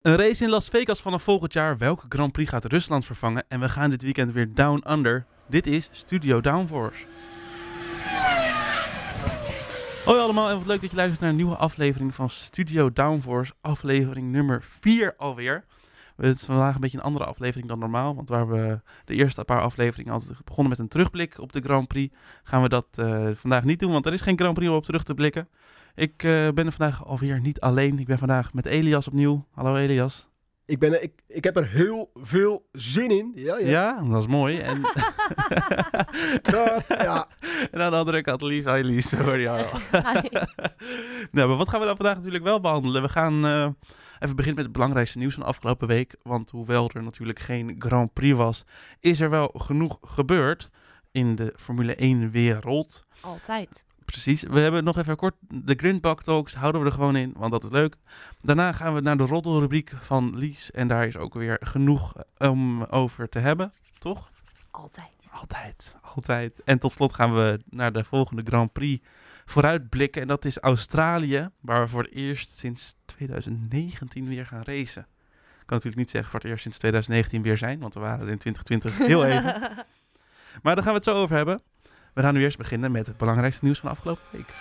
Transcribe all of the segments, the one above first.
Een race in Las Vegas vanaf volgend jaar. Welke Grand Prix gaat Rusland vervangen? En we gaan dit weekend weer down under. Dit is Studio Downforce. Hoi allemaal en wat leuk dat je luistert naar een nieuwe aflevering van Studio Downforce. Aflevering nummer 4 alweer. Het is vandaag een beetje een andere aflevering dan normaal. Want waar we de eerste paar afleveringen altijd begonnen met een terugblik op de Grand Prix, gaan we dat uh, vandaag niet doen. Want er is geen Grand Prix om op terug te blikken. Ik uh, ben er vandaag alweer niet alleen. Ik ben vandaag met Elias opnieuw. Hallo Elias. Ik, ben ik, ik heb er heel veel zin in. Ja, ja. ja dat is mooi. En, dat, ja. en aan de andere kant Lies. Hi Lies, hoor je al. nou, maar wat gaan we dan vandaag natuurlijk wel behandelen? We gaan uh, even beginnen met het belangrijkste nieuws van de afgelopen week. Want hoewel er natuurlijk geen Grand Prix was, is er wel genoeg gebeurd in de Formule 1 wereld. Altijd. Precies. We hebben nog even kort de Grindbak Talks. Houden we er gewoon in, want dat is leuk. Daarna gaan we naar de roddelrubriek van Lies. En daar is ook weer genoeg om over te hebben, toch? Altijd. Altijd, altijd. En tot slot gaan we naar de volgende Grand Prix vooruitblikken. En dat is Australië, waar we voor het eerst sinds 2019 weer gaan racen. Ik kan natuurlijk niet zeggen voor het eerst sinds 2019 weer zijn, want we waren er in 2020 heel even. Maar daar gaan we het zo over hebben. We gaan nu eerst beginnen met het belangrijkste nieuws van de afgelopen week.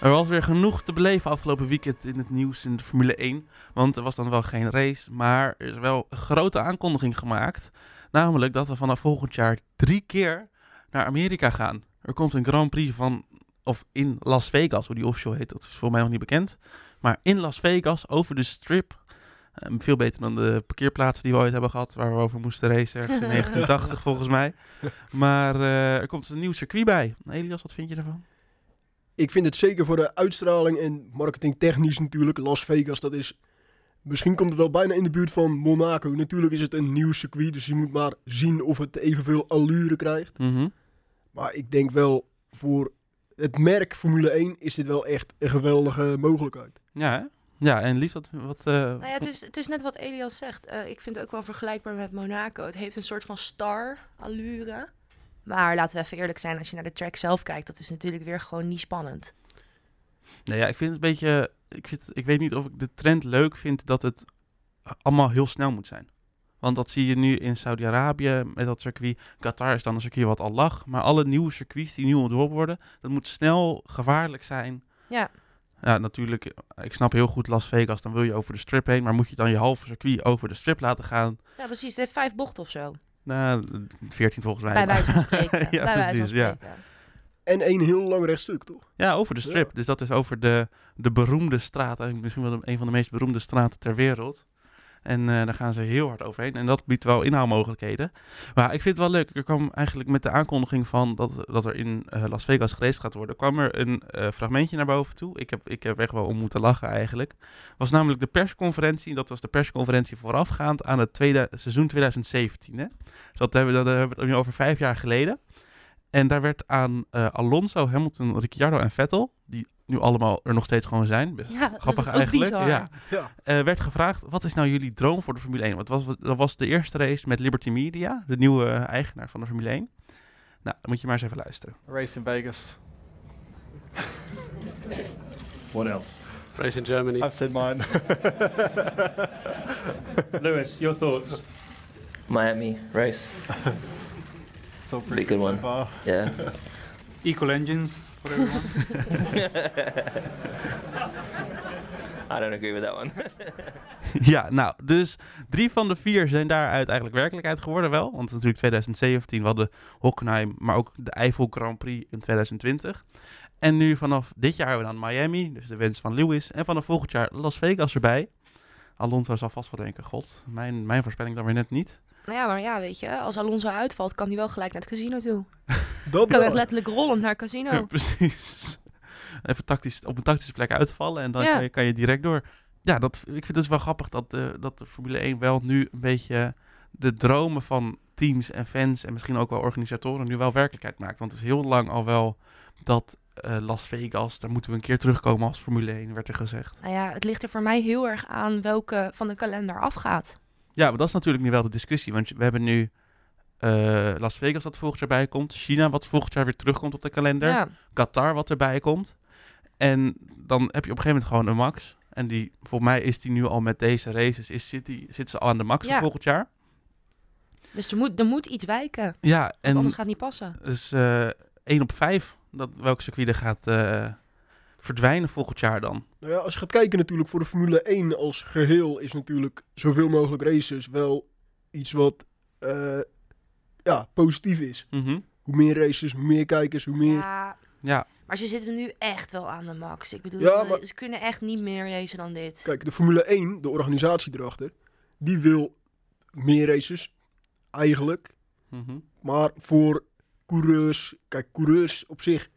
Er was weer genoeg te beleven afgelopen weekend in het nieuws in de Formule 1. Want er was dan wel geen race, maar er is wel een grote aankondiging gemaakt. Namelijk dat we vanaf volgend jaar drie keer naar Amerika gaan. Er komt een Grand Prix van, of in Las Vegas, hoe die official heet, dat is voor mij nog niet bekend. Maar in Las Vegas, over de strip, Um, veel beter dan de parkeerplaatsen die we ooit hebben gehad, waar we over moesten racen, ergens in 1980 volgens mij. Maar uh, er komt een nieuw circuit bij. Elias, wat vind je ervan? Ik vind het zeker voor de uitstraling en marketingtechnisch natuurlijk. Las Vegas, dat is... Misschien komt het wel bijna in de buurt van Monaco. Natuurlijk is het een nieuw circuit, dus je moet maar zien of het evenveel allure krijgt. Mm -hmm. Maar ik denk wel, voor het merk Formule 1 is dit wel echt een geweldige mogelijkheid. Ja, hè? Ja, en Lies, wat... wat uh, nou ja, het, is, het is net wat Elias zegt. Uh, ik vind het ook wel vergelijkbaar met Monaco. Het heeft een soort van star-allure. Maar laten we even eerlijk zijn, als je naar de track zelf kijkt... dat is natuurlijk weer gewoon niet spannend. Nou ja, ik vind het een beetje... Ik, vind, ik weet niet of ik de trend leuk vind dat het allemaal heel snel moet zijn. Want dat zie je nu in Saudi-Arabië met dat circuit. Qatar is dan een circuit wat al lag. Maar alle nieuwe circuits die nu ontworpen worden... dat moet snel, gevaarlijk zijn... Ja. Ja, natuurlijk, ik snap heel goed Las Vegas, dan wil je over de strip heen, maar moet je dan je halve circuit over de strip laten gaan? Ja, precies. Het heeft vijf bochten of zo. Nou, veertien volgens mij. Bij wijze van spreken. ja, Bij wijze precies, ja. En één heel lang rechtstuk, toch? Ja, over de strip. Ja. Dus dat is over de, de beroemde straat, eigenlijk misschien wel een van de meest beroemde straten ter wereld. En uh, daar gaan ze heel hard overheen. En dat biedt wel inhaalmogelijkheden. Maar ik vind het wel leuk. Er kwam eigenlijk met de aankondiging van dat, dat er in uh, Las Vegas geraced gaat worden, kwam er een uh, fragmentje naar boven toe. Ik heb, ik heb echt wel om moeten lachen eigenlijk. was namelijk de persconferentie. Dat was de persconferentie voorafgaand aan het tweede, seizoen 2017. Hè? Dus dat hebben, dat hebben we het over vijf jaar geleden. En daar werd aan Alonso, Hamilton, Ricciardo en Vettel, die nu allemaal er nog steeds gewoon zijn. Best Ja, dat grappig eigenlijk. bizar. Ja. Ja. Eh, werd gevraagd, wat is nou jullie droom voor de Formule 1? Want het was, dat was de eerste race met Liberty Media, de nieuwe eigenaar van de Formule 1. Nou, dan moet je maar eens even luisteren. Race in Vegas. What else? Race in Germany. I've said mine. Lewis, your thoughts? Miami race. it's all Be pretty good good one. so far. Yeah. Equal engines for everyone? I don't agree with that one. ja, nou, dus drie van de vier zijn daaruit eigenlijk werkelijkheid geworden wel. Want natuurlijk 2017 we hadden Hockenheim, maar ook de Eiffel Grand Prix in 2020. En nu vanaf dit jaar hebben we dan Miami, dus de wens van Lewis. En vanaf volgend jaar Las Vegas erbij. Alonso zal vast wel denken, god, mijn, mijn voorspelling dan weer net niet. Nou ja, maar ja, weet je, als Alonso uitvalt, kan hij wel gelijk naar het casino toe. Dat Kan echt letterlijk rollend naar het casino. Precies. Even tactisch, op een tactische plek uitvallen en dan Ja. kan, je, kan je direct door. Ja, dat, ik vind het wel grappig dat, de dat de Formule 1 wel nu een beetje de dromen van teams en fans en misschien ook wel organisatoren nu wel werkelijkheid maakt. Want het is heel lang al wel dat eh, Las Vegas, daar moeten we een keer terugkomen als Formule 1, werd er gezegd. Nou ja, het ligt er voor mij heel erg aan welke van de kalender afgaat. Ja, maar dat is natuurlijk nu wel de discussie. Want we hebben nu eh, Las Vegas wat volgend jaar bij komt. China wat volgend jaar weer terugkomt op de kalender. Ja, Qatar wat erbij komt. En dan heb je op een gegeven moment gewoon een max. En die, volgens mij is die nu al met deze races, is, zit, die, zit ze al aan de max Ja. voor volgend jaar. Dus er moet, er moet iets wijken. Ja, en anders gaat het niet passen. dus eh 1 op 5, dat, welk circuit er gaat eh, verdwijnen volgend jaar dan. Nou ja, als je gaat kijken natuurlijk voor de Formule 1 als geheel is natuurlijk zoveel mogelijk races wel iets wat eh, ja, positief is. Mhm. Hoe meer races, hoe meer kijkers, hoe meer... Ja, Ja, maar ze zitten nu echt wel aan de max. Ik bedoel, Ja, maar- ze kunnen echt niet meer racen dan dit. Kijk, de Formule 1, de organisatie erachter, die wil meer races, eigenlijk. mhm. Maar voor coureurs, kijk, coureurs op zich,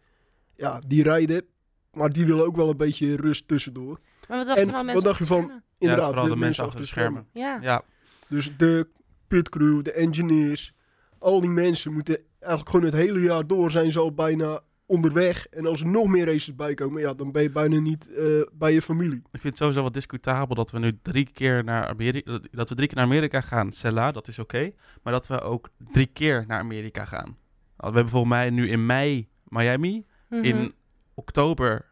ja, die rijden, maar die willen ook wel een beetje rust tussendoor. Maar wat dacht je En van wat mensen dacht je van- schermen? ja, Inderdaad, vooral de, mensen achter de schermen. Ja. Ja, Dus de pitcrew, de engineers, al die mensen moeten eigenlijk gewoon het hele jaar door zijn ze al bijna onderweg. En als er nog meer races bij komen, ja, dan ben je bijna niet eh, bij je familie. ik vind het sowieso wat discutabel dat we nu drie keer naar Amerika, dat- dat we drie keer naar Amerika gaan. Cella, dat is oké. maar dat we ook drie keer naar Amerika gaan. We hebben volgens mij nu in mei Miami, Mhm. in oktober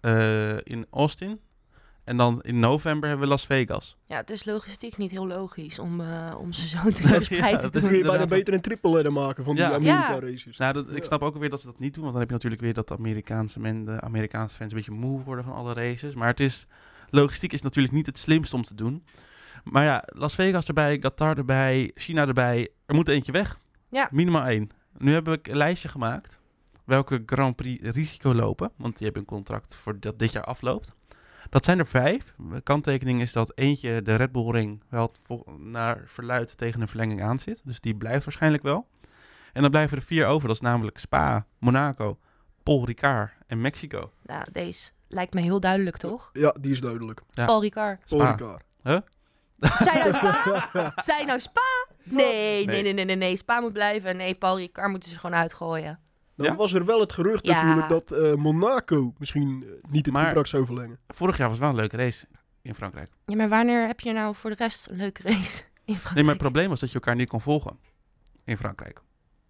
eh, in Austin. En dan in november hebben we Las Vegas. Ja, het is logistiek niet heel logisch om, eh, om ze zo te verspreid Ja, te dat is kun je doen. bijna beter een triple ladder maken van die Ja. Amerika Ja. races. Nou, dat, ik snap ook weer dat ze dat niet doen. Want dan heb je natuurlijk weer dat de Amerikaanse, men, de Amerikaanse fans een beetje moe worden van alle races. Maar het is, logistiek is natuurlijk niet het slimste om te doen. Maar ja, Las Vegas erbij, Qatar erbij, China erbij. Er moet eentje weg. Ja. Minimaal één. Nu heb ik een lijstje gemaakt. Welke Grand Prix risico lopen. Want die hebben een contract voor dat dit jaar afloopt. Dat zijn er vijf. De kanttekening is dat eentje, de Red Bull Ring, wel naar verluid tegen een verlenging aan zit. Dus die blijft waarschijnlijk wel. En dan blijven er vier over. Dat is namelijk Spa, Monaco, Paul Ricard en Mexico. Nou, deze lijkt me heel duidelijk, toch? Ja, die is duidelijk. Ja. Paul Ricard. Paul Spa. Ricard. Zijn nou Spa? Zijn nou Spa? Nee, nee, Nee. nee, nee, nee, nee. Spa moet blijven. Nee, Paul Ricard moeten ze gewoon uitgooien. Dan Ja? was er wel het gerucht Ja. natuurlijk dat eh, Monaco misschien eh, niet het Maar- contract zou verlengen. Vorig jaar was wel een leuke race in Frankrijk. Ja, maar wanneer heb je nou voor de rest een leuke race in Frankrijk? Nee, maar het probleem was dat je elkaar niet kon volgen in Frankrijk.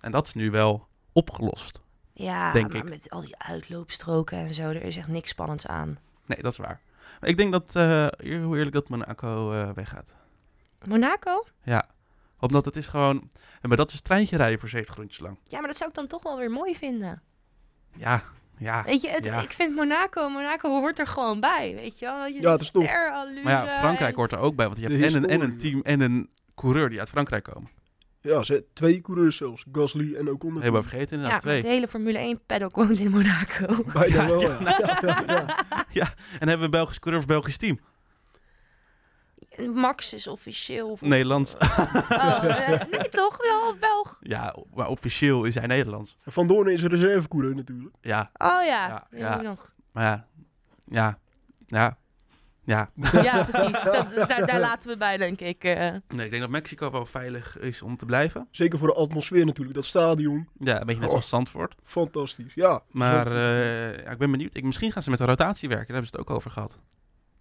En dat is nu wel opgelost. Ja, denk maar ik. met al die uitloopstroken en zo, er is echt niks spannends aan. Nee, dat is waar. Maar ik denk dat, eh, hoe eerlijk dat Monaco eh, weggaat. Monaco? Ja, omdat het is gewoon... Maar dat is treintje rijden voor 70 rondjes lang. Ja, maar dat zou ik dan toch wel weer mooi vinden. Ja, ja. Weet je, het, Ja. ik vind Monaco, Monaco hoort er gewoon bij, weet je wel? Je Ja, het is toch- Maar ja, Frankrijk en- hoort er ook bij. Want je De hebt en een, en een team en een coureur die uit Frankrijk komen. Ja, ze, twee coureurs zelfs. Gasly en Ocon. Helemaal vergeten Ja, inderdaad. maar twee. het hele Formule 1 paddock woont in Monaco. Bijna Ja, wel, ja. ja. En hebben we een Belgisch coureur of Belgisch team. Max is officieel. of- Nederlands. Oh, eh, nee toch? Ja, of Belg. Ja, maar officieel is hij Nederlands. Van Doorn is een reservecoureur natuurlijk. Ja, Oh ja, Ja, die ja. nog. maar ja. Ja. Ja. Ja. Ja, precies. Dat, daar, daar laten we bij, denk ik. eh. Nee, ik denk dat Mexico wel veilig is om te blijven. Zeker voor de atmosfeer natuurlijk. Dat stadion, Ja, een beetje net Oh. als Zandvoort. fantastisch. Ja, Maar eh, ja, ik ben benieuwd. Ik, misschien gaan ze met de rotatie werken. Daar hebben ze het ook over gehad.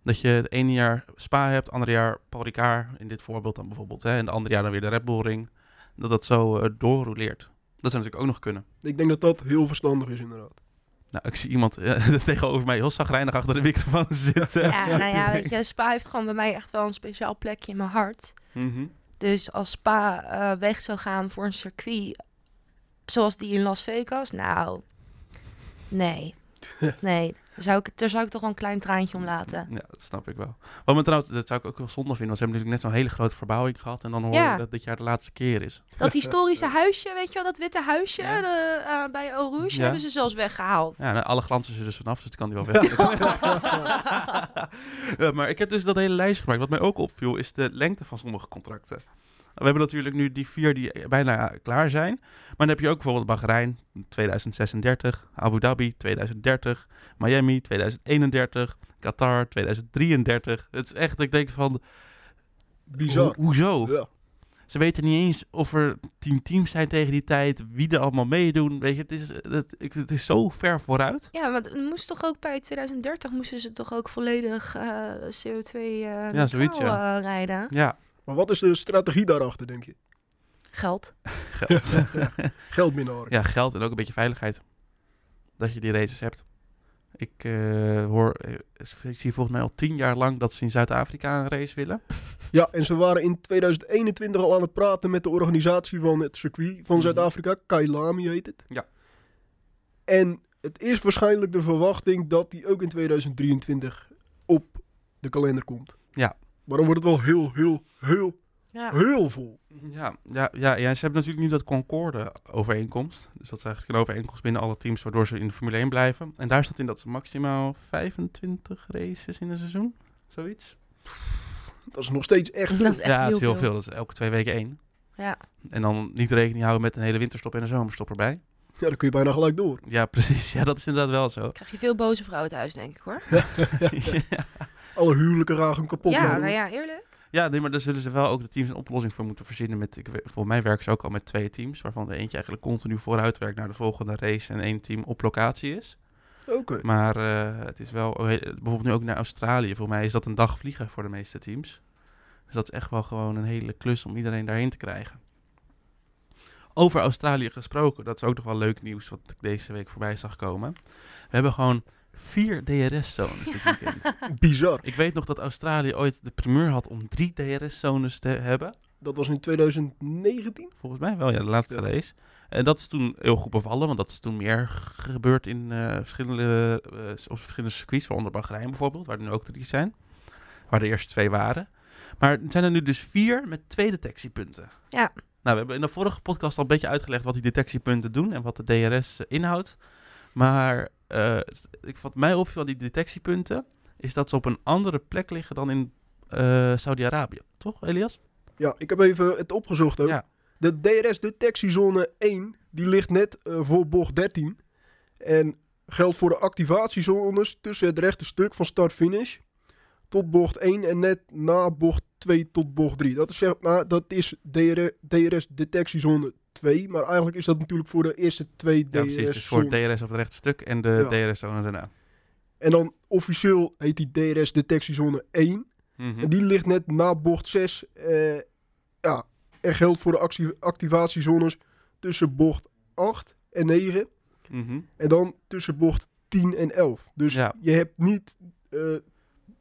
Dat je het ene jaar Spa hebt, het andere jaar Paul Ricard. In dit voorbeeld dan bijvoorbeeld. Hè, en het andere jaar dan weer de Red Bull Ring. Dat dat zo eh doorroleert. Dat zou natuurlijk ook nog kunnen. ik denk dat dat heel verstandig is inderdaad. Nou, ik zie iemand eh, tegenover mij heel zagrijnig achter de microfoon zitten. Ja, nou ja, weet je, Spa heeft gewoon bij mij echt wel een speciaal plekje in mijn hart. Mhm. Dus als Spa eh, weg zou gaan voor een circuit zoals die in Las Vegas, nou, nee. Nee, zou, ik, daar zou ik toch wel een klein traantje om laten. Ja, dat snap ik wel. Wat me trouwens, dat zou ik ook wel zonde vinden. Want ze hebben natuurlijk net zo'n hele grote verbouwing gehad. En dan hoor je Ja. dat dit jaar de laatste keer is. Dat historische huisje, weet je wel, dat witte huisje Ja. de, eh, bij Eau Rouge, Ja. hebben ze zelfs weggehaald. Ja, nou, alle glansen er dus vanaf, dus die kan die wel weg. Maar ik heb dus dat hele lijstje gemaakt. Wat mij ook opviel, is de lengte van sommige contracten. We hebben natuurlijk nu die vier die bijna klaar zijn. Maar dan heb je ook bijvoorbeeld Bahrein 2036, Abu Dhabi 2030, Miami 2031, Qatar 2033. Het is echt, ik denk van, Bizar. ho- hoezo? Ja. Ze weten niet eens of er tien teams zijn tegen die tijd, wie er allemaal meedoen. Weet je, het is, het, is zo ver vooruit. Ja, maar het moest toch ook bij 2030 moesten ze toch ook volledig eh, CO2 eh Ja, zoiets, neutraal, eh, rijden. Ja, Maar wat is de strategie daarachter, denk je? Geld. geld. Geld binnenharken. Ja, geld en ook een beetje veiligheid. Dat je die races hebt. Ik eh, hoor, eh, ik zie volgens mij al tien jaar lang dat ze in Zuid-Afrika een race willen. Ja, en ze waren in 2021 al aan het praten met de organisatie van het circuit van Mhm. Zuid-Afrika. Kailami heet het. Ja. En het is waarschijnlijk de verwachting dat die ook in 2023 op de kalender komt. Ja. Maar dan wordt het wel heel, heel, heel, Ja. heel vol. Ja, ja, ja, ja, ze hebben natuurlijk nu dat Concorde-overeenkomst. Dus dat is eigenlijk een overeenkomst binnen alle teams, waardoor ze in de Formule 1 blijven. En daar staat in dat ze maximaal 25 races in een seizoen, zoiets. Dat is nog steeds echt Dat is echt ja, het heel is heel veel. veel. Dat is elke twee weken één. Ja. En dan niet rekening houden met een hele winterstop en een zomerstop erbij. Ja, dan kun je bijna gelijk door. Ja, precies. Ja, dat is inderdaad wel zo. Krijg je veel boze vrouwen thuis, denk ik hoor. ja. Alle huwelijken gewoon kapot. Ja, nou ja, eerlijk. Ja, nee, maar daar zullen ze wel ook de teams een oplossing voor moeten verzinnen. Met, ik, volgens mij werken ze ook al met twee teams, waarvan de eentje eigenlijk continu vooruit werkt naar de volgende race en één team op locatie is. Oké. Maar eh, het is wel, he- bijvoorbeeld nu ook naar Australië. Voor mij is dat een dag vliegen voor de meeste teams. Dus dat is echt wel gewoon een hele klus om iedereen daarheen te krijgen. Over Australië gesproken, dat is ook nog wel leuk nieuws wat ik deze week voorbij zag komen. We hebben gewoon vier DRS-zones dit weekend. Bizar. ik weet nog dat Australië ooit de primeur had om drie DRS-zones te hebben. Dat was in 2019. Volgens mij wel, ja, de laatste Ja. race. En dat is toen heel goed bevallen, want dat is toen meer gebeurd in eh, verschillende, eh, op verschillende circuits, waaronder Bahrein bijvoorbeeld, waar er nu ook drie zijn. Waar de eerste twee waren. Maar er zijn er nu dus vier met twee detectiepunten. Ja. Nou, we hebben in de vorige podcast al een beetje uitgelegd wat die detectiepunten doen en wat de DRS inhoudt. Maar eh, ik, wat mij opviel aan die detectiepunten, is dat ze op een andere plek liggen dan in eh Saudi-Arabië. Toch, Elias? Ja, ik heb even het opgezocht ook. Ja. De DRS-detectiezone 1, die ligt net eh, voor bocht 13. En geldt voor de activatiezones tussen het rechte stuk van start-finish tot bocht 1 en net na bocht 2 tot bocht 3. Dat is, zeg, dat is DRS-detectiezone 2, maar eigenlijk is dat natuurlijk voor de eerste twee Ja, precies. Dus voor. DRS op het rechte stuk en de Ja. DRS-zone daarna. En dan officieel heet die DRS-detectiezone 1. Mhm. En die ligt net na bocht 6. eh, ja, er geldt voor de actie- activatiezones tussen bocht 8 en 9. Mhm. En dan tussen bocht 10 en 11. Dus Ja. je hebt niet eh,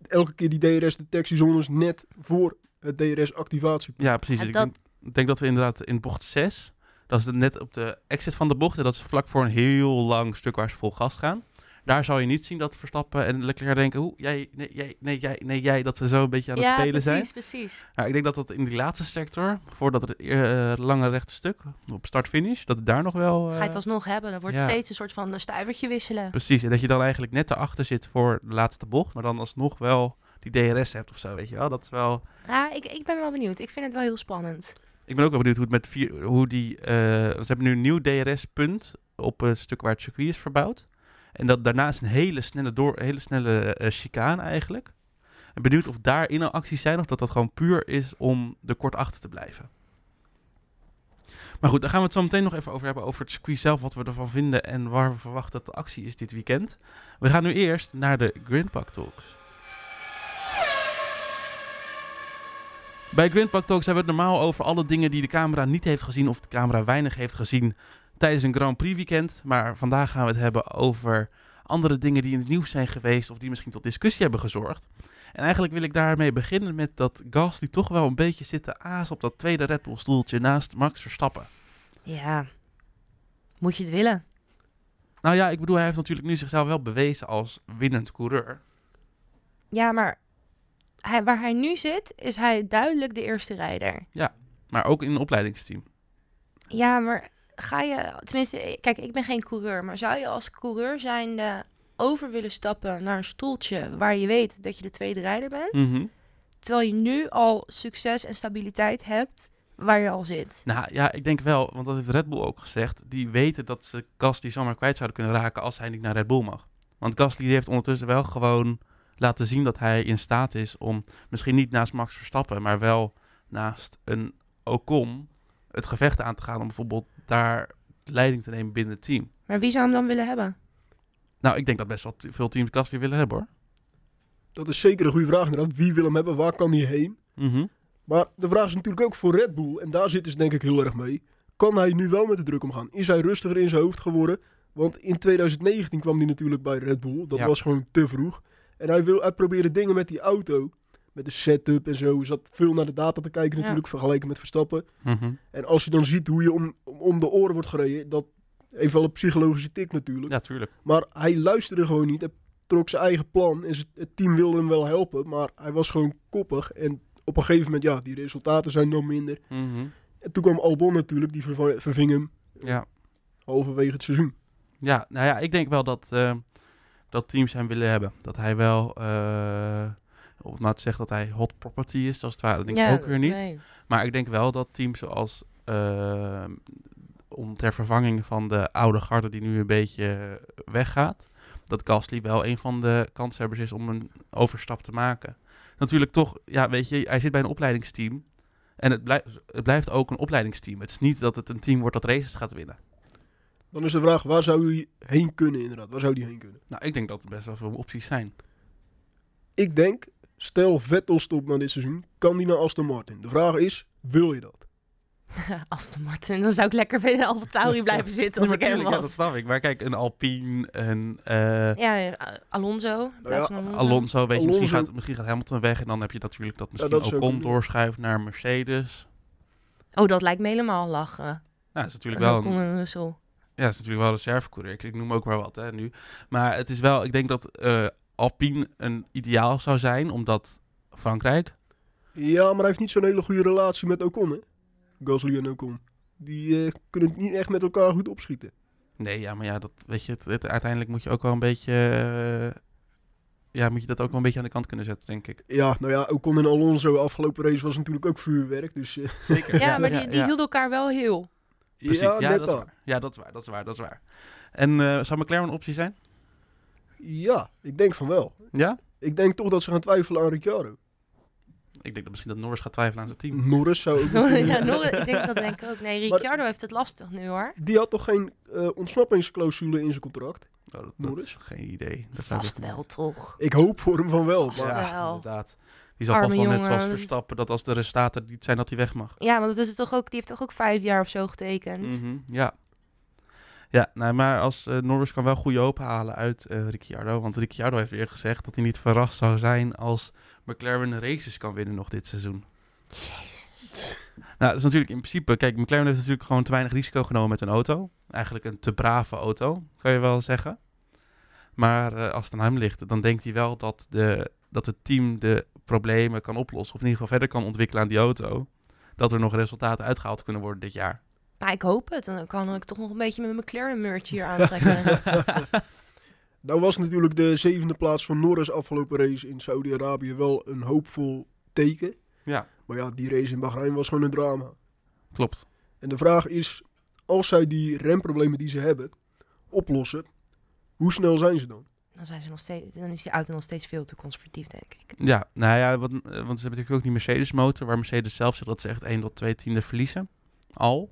elke keer die DRS-detectiezones net voor het DRS-activatie. Ja, precies. Dus dat- ik denk, ik denk dat we inderdaad in bocht 6, dat is net op de exit van de bocht, en dat is vlak voor een heel lang stuk waar ze vol gas gaan. Daar zal je niet zien dat Verstappen en Leclerc denken, hoe, jij, nee, jij, nee, jij, nee, jij, dat ze zo een beetje aan het ja, spelen precies, zijn. precies. Nou, ik denk dat dat in die laatste sector, voordat het eh, lange rechte stuk, op start-finish, dat het daar nog wel... Ga je eh, het alsnog hebben. Dan wordt ja. het steeds een soort van een stuivertje wisselen. Precies, en dat je dan eigenlijk net erachter zit voor de laatste bocht, maar dan alsnog wel die DRS hebt of zo, weet je wel. Dat is wel... Ja, ik, ik ben wel benieuwd. Ik vind het wel heel spannend. Ik ben ook wel benieuwd hoe het met vier, hoe die. eh, ze hebben nu een nieuw DRS-punt op het stuk waar het circuit is verbouwd. En dat daarnaast een hele snelle, door, hele snelle eh, chicane eigenlijk. En benieuwd of daarin al acties zijn of dat dat gewoon puur is om er kort achter te blijven. Maar goed, daar gaan we het zo meteen nog even over hebben. Over het circuit zelf, wat we ervan vinden en waar we verwachten dat de actie is dit weekend. We gaan nu eerst naar de Grindpak Talks. Bij Grindpak Talks hebben we het normaal over alle dingen die de camera niet heeft gezien of de camera weinig heeft gezien tijdens een Grand Prix weekend. Maar vandaag gaan we het hebben over andere dingen die in het nieuws zijn geweest of die misschien tot discussie hebben gezorgd. En eigenlijk wil ik daarmee beginnen met dat Gasly toch wel een beetje zit te aas op dat tweede Red Bull stoeltje naast Max Verstappen. Ja. Moet je het willen? Nou ja, ik bedoel, hij heeft natuurlijk nu zichzelf wel bewezen als winnend coureur. Ja, maar hij, waar hij nu zit, is hij duidelijk de eerste rijder. Maar ook in een opleidingsteam. Ja, maar ga je... Tenminste, kijk, ik ben geen coureur. Maar zou je als coureur zijnde over willen stappen naar een stoeltje... waar je weet dat je de tweede rijder bent... Mhm. terwijl je nu al succes en stabiliteit hebt waar je al zit? Nou ja, ik denk wel, want dat heeft Red Bull ook gezegd. Die weten dat ze Gasly zomaar kwijt zouden kunnen raken als hij niet naar Red Bull mag. Want Gasly heeft ondertussen wel gewoon laten zien dat hij in staat is om misschien niet naast Max Verstappen, maar wel naast een Ocon het gevecht aan te gaan om bijvoorbeeld daar leiding te nemen binnen het team. Maar wie zou hem dan willen hebben? Nou, ik denk dat best wel veel teams Gasly willen hebben hoor. Dat is zeker een goede vraag inderdaad. Wie wil hem hebben? Waar kan hij heen? Mhm. Maar de vraag is natuurlijk ook voor Red Bull. En daar zitten ze denk ik heel erg mee. Kan hij nu wel met de druk omgaan? Is hij rustiger in zijn hoofd geworden? Want in 2019 kwam hij natuurlijk bij Red Bull. Dat Ja. was gewoon te vroeg. En hij, wil, hij probeerde dingen met die auto. Met de setup en zo. Hij zat veel naar de data te kijken Ja. natuurlijk. Vergeleken met Verstappen. Mhm. En als je dan ziet hoe je om, om- de oren wordt gereden. Dat heeft wel een psychologische tik natuurlijk. Ja, tuurlijk. Maar hij luisterde gewoon niet. Hij trok zijn eigen plan. En het team wilde hem wel helpen. Maar hij was gewoon koppig. En op een gegeven moment, ja, die resultaten zijn dan minder. Mhm. En toen kwam Albon natuurlijk. Die verving hem Ja. halverwege het seizoen. Ja, nou ja, ik denk wel dat, eh, dat teams hem willen hebben. Dat hij wel, eh om het maar te zeggen dat hij hot property is, als het ware, dat denk ik ook weer niet. nee. Maar ik denk wel dat teams zoals, eh, om ter vervanging van de oude garde die nu een beetje weggaat, dat Gasly wel een van de kanshebbers is om een overstap te maken. Natuurlijk toch, ja, weet je, hij zit bij een opleidingsteam. En het, blijft het blijft ook een opleidingsteam. Het is niet dat het een team wordt dat races gaat winnen. Dan is de vraag, waar zou hij heen kunnen inderdaad? Waar zou hij heen kunnen? Nou, ik denk dat er best wel veel opties zijn. Ik denk, stel Vettel stopt na dit seizoen, kan die naar Aston Martin? De vraag is, wil je dat? Aston Martin, dan zou ik lekker bij de Alfa Tauri blijven zitten als Nee, ik hem tuurlijk, ja, dat was. snap ik. Maar kijk, een Alpine, een eh, Ja, eh, Alonso. ja, Alonso. Alonso, weet je, misschien gaat, misschien gaat Hamilton weg. En dan heb je natuurlijk dat misschien dat Ocon kunnen. doorschuift naar Mercedes. Oh, dat lijkt me helemaal lachen. Nou, dat is natuurlijk wel een. Ja, dat is natuurlijk wel een reservecoureur. Ik, ik noem ook maar wat hè, nu. Maar het is wel, ik denk dat eh, Alpine een ideaal zou zijn, omdat Frankrijk... Ja, maar hij heeft niet zo'n hele goede relatie met Ocon, hè? Gasly en Ocon. Die eh, kunnen het niet echt met elkaar goed opschieten. Nee, ja, maar ja, dat, weet je, het, het- uiteindelijk moet je ook wel een beetje... eh, ja, moet je dat ook wel een beetje aan de kant kunnen zetten, denk ik. Ja, nou ja, Ocon en Alonso afgelopen race was natuurlijk ook vuurwerk. Dus Zeker. Ja, maar die, die hielden elkaar wel heel. Precies, ja, dat is waar. Ja, dat is waar, dat is waar, dat is waar. En eh zou McLaren een optie zijn? Ja, ik denk van wel. Ja? Ik denk toch dat ze gaan twijfelen aan Ricciardo. Ik denk dat misschien dat Norris gaat twijfelen aan zijn team. Norris zou ook ja, Norris, ik denk dat denk ik ook. Nee, Maar- Ricciardo heeft het lastig nu hoor. Die had toch geen eh, ontsnappingsclausule in zijn contract? Oh, dat, dat Norris? is geen idee. Dat zou Vast ik- wel, toch? Ik hoop voor hem van wel. Vast Maar wel. Ja, inderdaad. Die zal vast wel net zoals Verstappen, dat als de resultaten niet zijn, dat hij weg mag. Ja, want dat is toch ook, die heeft toch ook vijf jaar of zo getekend. Mhm, Ja. Ja, nou, maar als eh, Norris kan wel goede hoop halen uit eh, Ricciardo. Want Ricciardo heeft weer gezegd dat hij niet verrast zou zijn als McLaren races kan winnen nog dit seizoen. Nou, dat is natuurlijk in principe... Kijk, McLaren heeft natuurlijk gewoon te weinig risico genomen met een auto. Eigenlijk een te brave auto, kan je wel zeggen. Maar eh, als het aan hem ligt, dan denkt hij wel dat, de, dat het team de problemen kan oplossen. Of in ieder geval verder kan ontwikkelen aan die auto. Dat er nog resultaten uitgehaald kunnen worden dit jaar. Nou, ik hoop het. En dan kan ik toch nog een beetje met mijn McLaren merch hier aantrekken. nou was natuurlijk de zevende plaats van Norris afgelopen race in Saudi-Arabië wel een hoopvol teken. Ja. Maar ja, die race in Bahrein was gewoon een drama. Klopt. En de vraag is, als zij die remproblemen die ze hebben oplossen, hoe snel zijn ze dan? Dan, zijn ze nog steeds, dan is die auto nog steeds veel te conservatief, denk ik. Ja, nou ja, wat, eh, want ze hebben natuurlijk ook die Mercedes motor, waar Mercedes zelf zegt dat ze echt 1 tot 2 tiende verliezen. Al.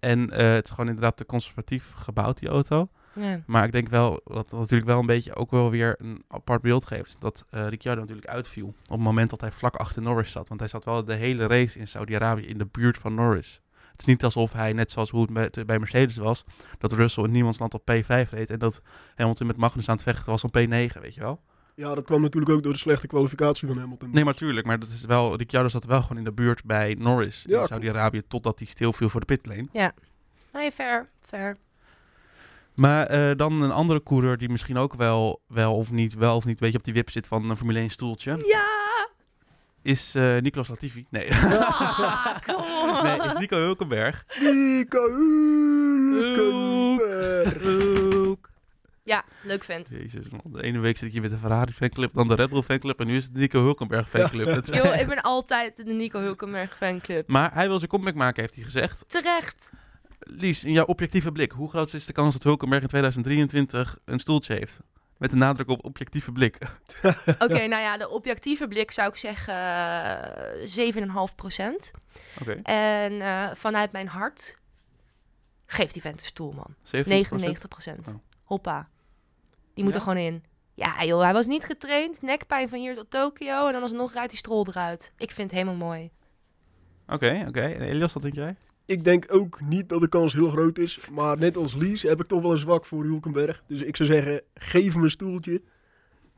En eh, het is gewoon inderdaad te conservatief gebouwd, die auto. Ja. Maar ik denk wel, wat natuurlijk wel een beetje ook wel weer een apart beeld geeft, dat eh Ricciardo natuurlijk uitviel. Op het moment dat hij vlak achter Norris zat. Want hij zat wel de hele race in Saudi-Arabië in de buurt van Norris. Het is niet alsof hij, net zoals hoe het bij, bij Mercedes was, dat Russell in niemands land op P5 reed en dat Hamilton met Magnus aan het vechten was op P9, weet je wel. Ja, dat kwam natuurlijk ook door de slechte kwalificatie van Hamilton. Nee, maar tuurlijk. Maar dat is wel, Ricciardo zat wel gewoon in de buurt bij Norris Ja, in Saudi-Arabië totdat hij stilviel voor de pitlane. Nee, fair, fair. Maar eh, dan een andere coureur die misschien ook wel, wel of niet, wel of niet, weet je, op die wip zit van een Formule 1 stoeltje, Ja! Is eh Nicolas Latifi. Nee. Ah, nee, is Nico Hulkenberg. Nico Hulkenberg. Ja, leuk vent. Jezus man, de ene week zit je met de Ferrari fanclub, dan de Red Bull fanclub en nu is het de Nico Hulkenberg fanclub. Yo, ik ben altijd de Nico Hulkenberg fanclub. Maar hij wil zijn comeback maken, heeft hij gezegd. Terecht. Lies, in jouw objectieve blik, hoe groot is de kans dat Hulkenberg in 2023 een stoeltje heeft? Met een nadruk op objectieve blik. Oké, nou ja, de objectieve blik zou ik zeggen eh, 7,5 procent. Oké, En eh, vanuit mijn hart geeft die vent een stoel, man. 70%. 99 procent. Oh. Hoppa. Die moet Ja? er gewoon in. Ja, joh, hij was niet getraind. Nekpijn van hier tot Tokio. En dan alsnog rijdt die strol eruit. Ik vind het helemaal mooi. Oké, oké. En Elias, wat denk jij? Ik denk ook niet dat de kans heel groot is. Maar net als Lies heb ik toch wel een zwak voor Hulkenberg. Dus ik zou zeggen, geef hem een stoeltje.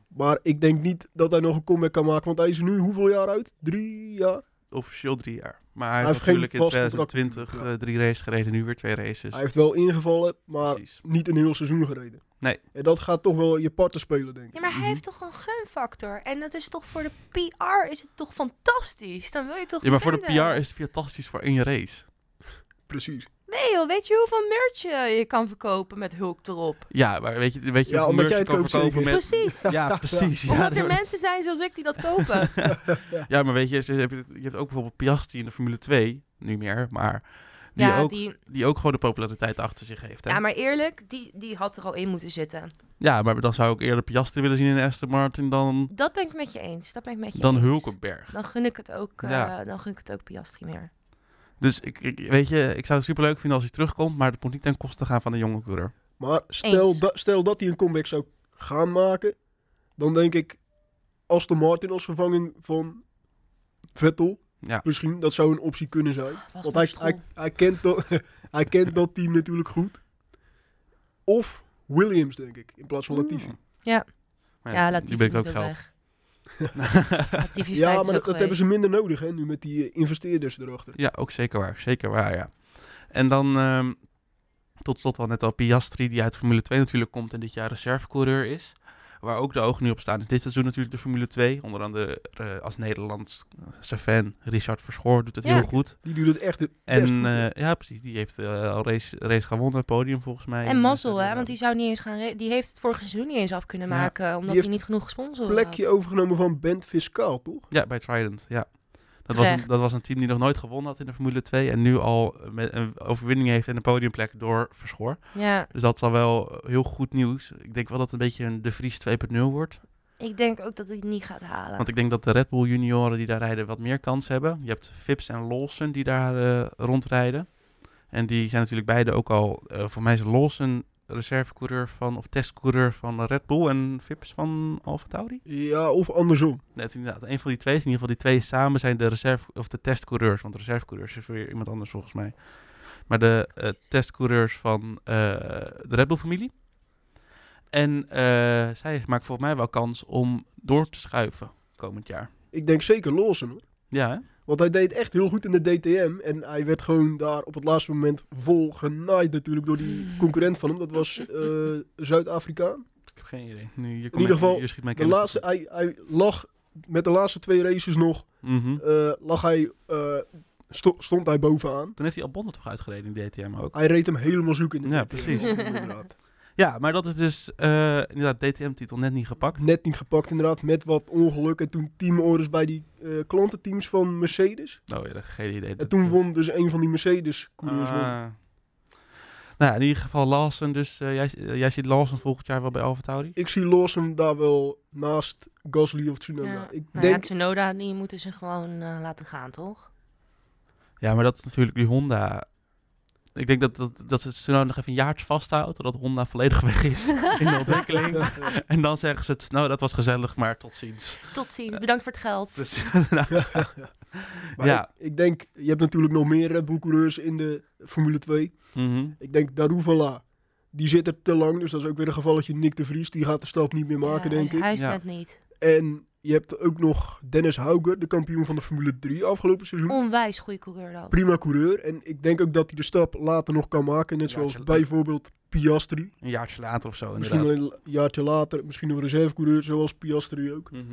Maar ik denk niet dat hij nog een comeback kan maken. Want hij is nu hoeveel jaar uit? Drie jaar? Officieel drie jaar. Maar hij, Hij heeft natuurlijk in vast contract 2020 natuurlijk, eh, drie races gereden, nu weer twee races. Hij heeft wel ingevallen, maar Precies. niet een heel seizoen gereden. Nee. En dat gaat toch wel je parten spelen, denk ik. Ja, maar hij heeft toch een gunfactor. En dat is toch voor de PR is het toch fantastisch. Dan wil je toch Ja, maar voor de. PR is het fantastisch voor één race. Precies. Nee joh, weet je hoeveel merch je, je kan verkopen met Hulk erop? Ja, maar weet je, weet je Ja, hoeveel merch je kan verkopen zeker. met... Precies. Ja, precies. Ja, Omdat er mensen zijn zoals ik die dat kopen. ja, maar weet je, je hebt, je hebt ook bijvoorbeeld Piastri in de Formule 2, nu meer, maar die, ja, ook, die, die ook gewoon de populariteit achter zich heeft. Hè? ja, maar eerlijk, die, die had er al in moeten zitten. Ja, maar dan zou ik eerder Piastri willen zien in Aston Martin dan, Dat ben ik met je eens. Dat ben ik met je dan eens. Hulkenberg. Dan gun ik het ook, eh, Ja. dan gun ik het ook Piastri meer. Dus ik, ik, weet je, ik zou het superleuk vinden als hij terugkomt, maar het moet niet ten koste gaan van de jonge coureur. Maar stel, da- stel dat hij een comeback zou gaan maken, dan denk ik Aston Martin als vervanging van Vettel. Ja. Misschien, dat zou een optie kunnen zijn. Was Want hij, hij, hij, kent dat, hij kent dat team natuurlijk goed. Of Williams, denk ik, in plaats van Latifi. Ja. Maar Ja, Latifi ook geld. weg. Ja, maar dat, hebben ze minder nodig, hè, nu met die eh, investeerders erachter. Ja, ook zeker waar. Zeker waar, ja. En dan ehm, tot slot al net al Piastri, die uit Formule 2 natuurlijk komt en dit jaar reservecoureur is. Waar ook de ogen nu op staan is dit seizoen natuurlijk de Formule 2. Onder andere eh, als Nederlands uh, fan Richard Verschoor doet het Ja. heel goed. Die doet het echt het best En goed, eh, ja, precies. Die heeft eh, al race, race gewonnen, podium volgens mij. En mazzel, hè? eh, Want die zou niet eens gaan. Die heeft het vorige seizoen niet eens af kunnen Ja. maken. Omdat hij niet genoeg gesponsord plekje had. overgenomen van Bent Fiscaal, toch? Ja, bij Trident, ja. Dat was, een, dat was een team die nog nooit gewonnen had in de Formule 2. En nu al met een overwinning heeft en een podiumplek door Verschoor. Ja, Dus dat is al wel heel goed nieuws. Ik denk wel dat het een beetje een De Vries 2.0 wordt. ik denk ook dat hij het niet gaat halen. Want ik denk dat de Red Bull junioren die daar rijden wat meer kans hebben. Je hebt Phipps en Lawson die daar eh, rondrijden. En die zijn natuurlijk beide ook al... eh, voor mij is Lawson reservecoureur van... of testcoureur van Red Bull en Phipps van Alfa Tauri. Ja, of andersom. Net inderdaad, een van die twee. In ieder geval die twee samen zijn de reserve... of de testcoureurs. Want de reservecoureurs is weer iemand anders volgens mij. Maar de eh, testcoureurs van eh, de Red Bull familie. En eh, zij maakt volgens mij wel kans om door te schuiven komend jaar. Ik denk zeker Lawson, hoor. Ja, hè? Want hij deed echt heel goed in de DTM. En hij werd gewoon daar op het laatste moment vol genaaid natuurlijk door die concurrent van hem. Dat was eh, Zuid-Afrikaan. Ik heb geen idee. Nu, je In ieder geval, je schiet mijn De laatste, hij, hij lag met de laatste twee races nog, Mhm. eh, lag hij, eh, sto- stond hij bovenaan. Toen heeft hij Albon toch uitgereden in DTM ook. Hij reed hem helemaal zoek in de Ja, DTM, precies. Ja, maar dat is dus eh, inderdaad DTM-titel net niet gepakt. Net niet gepakt inderdaad, met wat ongeluk. En toen teamorders bij die eh, klantenteams van Mercedes. Oh ja, geen idee. En toen won dus een van die Mercedes-coureurs. won. Ah. Nou, ja, in ieder geval Lawson. Dus eh, jij, jij ziet Lawson volgend jaar wel bij Alfa Tauri? Ik zie Lawson daar wel naast Gasly of Tsunoda. Ja. Ik Nou ja, denk, Tsunoda, die moeten ze gewoon laten gaan, toch? Ja, maar dat is natuurlijk die Honda. Ik denk dat, dat, dat ze Tsunoda nog even een jaartje vasthoudt, totdat Honda volledig weg is in de ontwikkeling. en dan zeggen ze, het, nou dat was gezellig, maar tot ziens. Tot ziens. Bedankt voor het geld. Dus, nou, maar ja. ik, ik denk, je hebt natuurlijk nog meer Red Bull coureurs in de Formule 2. mhm. Ik denk Daruvala, die zit er te lang. Dus dat is ook weer een gevalletje Nick de Vries. Die gaat de stap niet meer maken, Ja, denk hij, ik. Hij is Ja. net niet. En je hebt ook nog Dennis Hauger, de kampioen van de Formule 3 afgelopen seizoen. Onwijs goede coureur dat. Prima coureur. En ik denk ook dat hij de stap later nog kan maken. Net zoals bijvoorbeeld Piastri. Een jaartje later of zo, Misschien inderdaad. een jaartje later. Misschien een reservecoureur zoals Piastri ook. Mhm.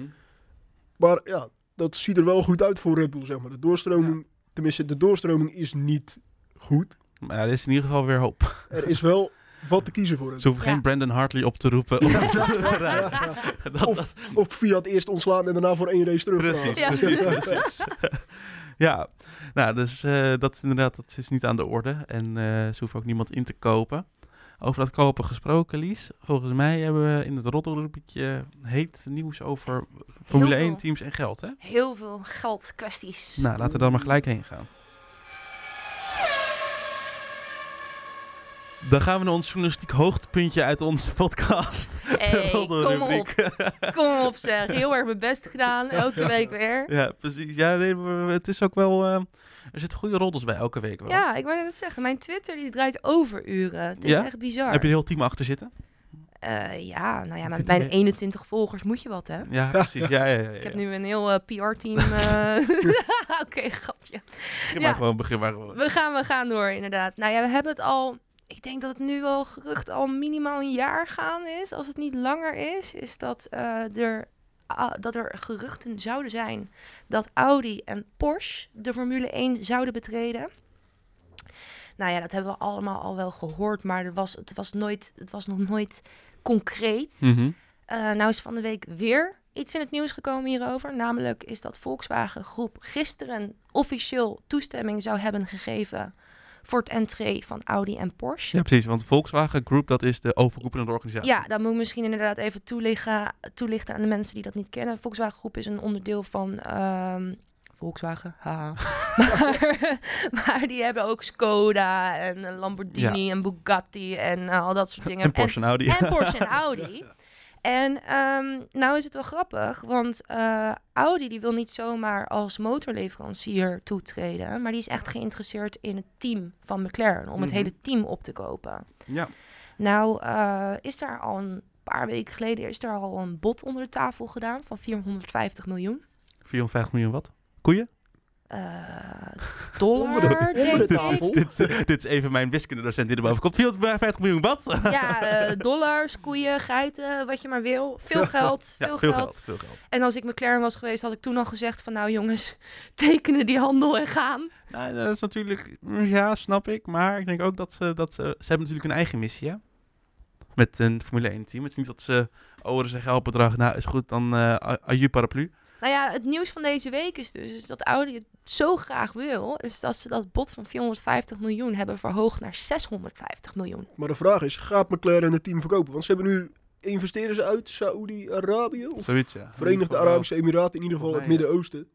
Maar ja, dat ziet er wel goed uit voor Red Bull, zeg maar. De doorstroming, tenminste, de doorstroming is niet goed. Maar er is in ieder geval weer hoop. Er is wel wat te kiezen voor Red Ze hoeven Ja. geen Brandon Hartley op te roepen. om te rijden. Dat- Of, of Fiat eerst ontslaan en daarna voor één race terug. Precies, Ja. precies, precies. ja, nou, dus eh, dat is inderdaad dat is niet aan de orde. En eh, ze hoeven ook niemand in te kopen. Over dat kopen gesproken, Lies. Volgens mij hebben we in het Rotterrubriekje heet nieuws over Formule veel. 1 teams en geld, hè? Heel veel geldkwesties. Nou, laten we dan maar gelijk heen gaan. Dan gaan we naar ons journalistiek hoogtepuntje uit onze podcast. Hey, kom op. Kom op zeg. Heel erg mijn best gedaan. Elke week weer. Ja, precies. Ja, nee, het is ook wel... eh, er zitten goede roddels bij elke week wel. Ja, ik wou net zeggen. Mijn Twitter die draait overuren. Het is Ja? echt bizar. Heb je een heel team achter zitten? Eh, ja, nou ja, met mijn idee. 21 volgers moet je wat, hè? Ja, precies. Ja, ja, ja. ja. Ik heb nu een heel eh, PR-team. eh. Oké, grapje. Begin maar gewoon, begin maar gewoon. We gaan, we gaan door, inderdaad. Nou ja, we hebben het al... Ik denk dat het nu wel gerucht al minimaal een jaar gaan is. Als het niet langer is, is dat, eh, er, dat er geruchten zouden zijn... dat Audi en Porsche de Formule 1 zouden betreden. Nou ja, dat hebben we allemaal al wel gehoord, maar er was, het, was nooit, het was nog nooit concreet. Mhm. Eh, nou is van de week weer iets in het nieuws gekomen hierover. Namelijk is dat Volkswagen Groep gisteren officieel toestemming zou hebben gegeven voor het entree van Audi en Porsche. Ja, precies. Want Volkswagen Group, dat is de overkoepelende organisatie. Ja, dat moet ik misschien inderdaad even toelichten, toelichten aan de mensen die dat niet kennen. Volkswagen Groep is een onderdeel van ehm, Volkswagen, haha. maar, maar die hebben ook Skoda en Lamborghini en Bugatti en eh, al dat soort dingen. En Porsche en Audi. En Porsche en Audi. En ehm, nou is het wel grappig, want eh, Audi die wil niet zomaar als motorleverancier toetreden, maar die is echt geïnteresseerd in het team van McLaren, om het Mhm. hele team op te kopen. Ja. Nou eh, is daar al een paar weken geleden is er al een bod onder de tafel gedaan van 450 miljoen 450 miljoen wat? Koeien? Eh, Onder de- dollar, onder de tafel. dit, eh, dit is even mijn wiskundedocent die erboven komt. 450 miljoen wat? Ja, eh, dollars, koeien, geiten, wat je maar wil. Veel geld, Ja, veel, veel geld. geld. Veel geld. En als ik McLaren was geweest, had ik toen al gezegd van... nou jongens, tekenen die handel en gaan. Nou, dat is natuurlijk... Ja, snap ik. Maar ik denk ook dat ze... Dat ze, ze hebben natuurlijk een eigen missie, hè? Met een Formule 1 team. Het is niet dat ze... Oh, er is een geldbedrag. Nou, is goed. Dan uh, aju paraplu. Nou ja, het nieuws van deze week is dus is dat Audi het zo graag wil... is dat ze dat bod van 450 miljoen hebben verhoogd naar 650 miljoen. Maar de vraag is, gaat McLaren het team verkopen? Want ze hebben nu, investeren ze uit Saoedi-Arabië? Of Zoiets, ja. Verenigde Arabische Emiraten, in ieder geval het. Midden-Oosten.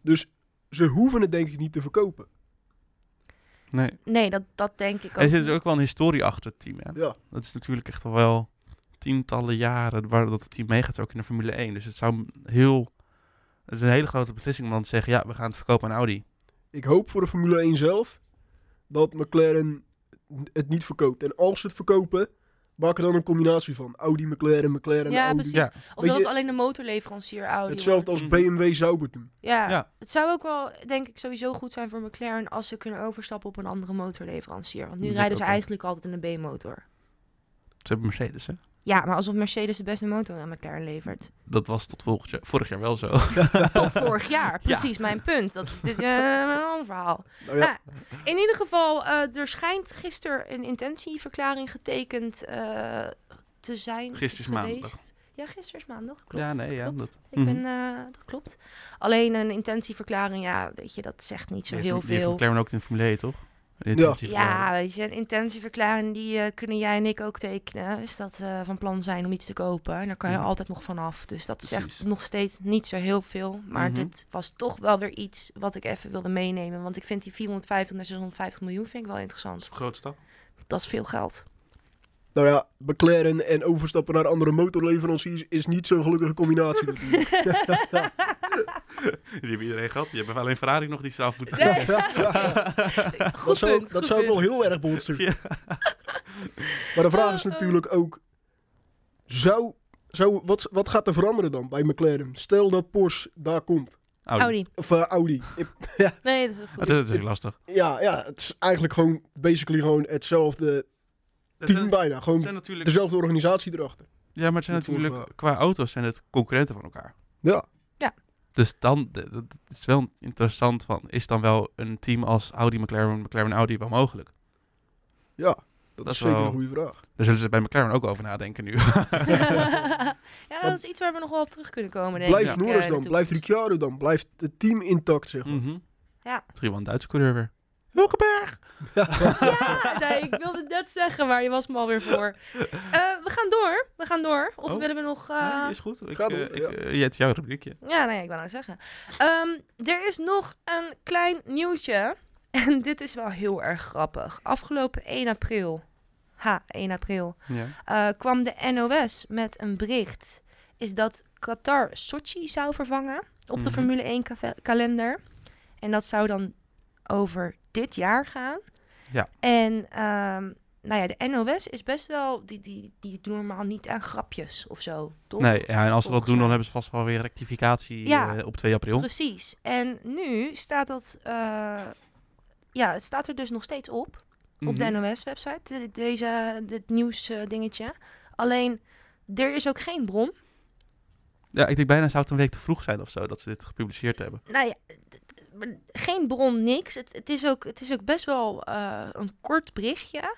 Dus ze hoeven het denk ik niet te verkopen. Nee. Nee, dat, dat denk ik ook Er zit niet. ook wel een historie achter het team, hè? Ja, Dat is natuurlijk echt al wel tientallen jaren waar dat het team meegaat ook in de Formule 1. Dus het zou heel... Het is een hele grote beslissing om dan te zeggen... Ja, we gaan het verkopen aan Audi. ik hoop voor de Formule 1 zelf dat McLaren het niet verkoopt. En als ze het verkopen, maak er dan een combinatie van. Audi, McLaren, McLaren, Ja, Audi. precies. Ja. Of Weet dat je- het alleen de motorleverancier Audi Hetzelfde wordt. als. BMW zou het doen. Ja, Ja. het zou ook wel, denk ik, sowieso goed zijn voor McLaren als ze kunnen overstappen op een andere motorleverancier. Want nu Dat rijden ze eigenlijk altijd in de B-motor. Ze hebben Mercedes, hè? Ja, maar alsof Mercedes de beste motor aan McLaren levert. Dat was tot volgend jaar, vorig jaar wel zo. Tot vorig jaar, precies mijn punt. Dat is dit eh, een ander verhaal. Nou ja, Nou, in ieder geval, eh, er schijnt gisteren een intentieverklaring getekend eh, te zijn. Gisteren is geweest. maandag. Ja, gisteren is maandag. Klopt. Ja, nee, ja. klopt. Dat, Ik Mhm. ben, eh, dat klopt. Alleen een intentieverklaring, ja, weet je, dat zegt niet zo Die heel heeft- Die heeft veel. McLaren ook in de Formule 1, toch? Ja. Ja, weet je, een intentieverklaring die eh, kunnen jij en ik ook tekenen. Is dat eh, van plan zijn om iets te kopen. En daar kan je Mhm. altijd nog vanaf. Dus dat Precies. zegt nog steeds niet zo heel veel. Maar Mhm. dit was toch wel weer iets wat ik even wilde meenemen. Want ik vind die 450 naar 650 miljoen vind ik wel interessant. Groot stap. Dat is veel geld. Nou ja, McLaren en overstappen naar andere motorleveranciers is niet zo'n gelukkige combinatie natuurlijk. Die hebben iedereen gehad. Je hebt alleen Ferrari nog die zelf moeten Nee. dat Goed zou, punt, dat zou ik wel heel erg botsen. Ja. Maar de vraag is natuurlijk ook, zou, zou, wat, wat gaat er veranderen dan bij McLaren? Stel dat Porsche daar komt. Audi. Audi. Of eh, Audi. Nee, dat is goed. Het, is- het is lastig. ja, ja, het is eigenlijk gewoon, basically gewoon hetzelfde Het team zijn, bijna. Gewoon zijn natuurlijk, dezelfde organisatie erachter. ja, maar het zijn natuurlijk qua auto's zijn het concurrenten van elkaar. Ja. Dus dan, d- d- het is wel interessant van, is dan wel een team als Audi, McLaren, McLaren, Audi wel mogelijk? Ja, dat, is is zeker wel- een goede vraag. Daar zullen ze bij McLaren ook over nadenken nu. ja, dat is iets waar we nog wel op terug kunnen komen, denk Blijft. Norris eh, dan? Blijft. Ricciardo dan? Blijft het team intact, zeg maar? Mhm. Ja. Misschien wel een Duitse coureur weer. Hulkenberg! Ja, nee, ik wilde het net zeggen, maar je was me alweer voor. Eh, we gaan door. We gaan door. Of Oh. willen we nog... eh, Nee, is goed. Ik, Ga door, eh, ik, ja. ja, het is jouw rubriekje. Ja, nee, ik wou nou zeggen. Ehm, er is nog een klein nieuwtje. En dit is wel heel erg grappig. Afgelopen 1 april ha, 1 april, Ja. eh, kwam de NOS met een bericht. Is dat Qatar Sochi zou vervangen op de Mhm. Formule 1 kave- kalender. En dat zou dan over dit jaar gaan. Ja. En ehm, nou ja, de NOS is best wel, die, die, die doen normaal niet aan grapjes of zo, toch? Nee, ja, en als ze dat doen, dan hebben ze vast wel weer rectificatie Ja. eh, op 2 april. Precies. En nu staat dat, eh, ja, het staat er dus nog steeds op. op de Mhm. NOS-website, de- deze, dit nieuwsdingetje. dingetje. Alleen, er is ook geen bron. Ja, ik denk bijna zou het een week te vroeg zijn of zo, dat ze dit gepubliceerd hebben. Nou ja, geen bron, niks. Het, het, is, ook, het is ook best wel eh, een kort berichtje.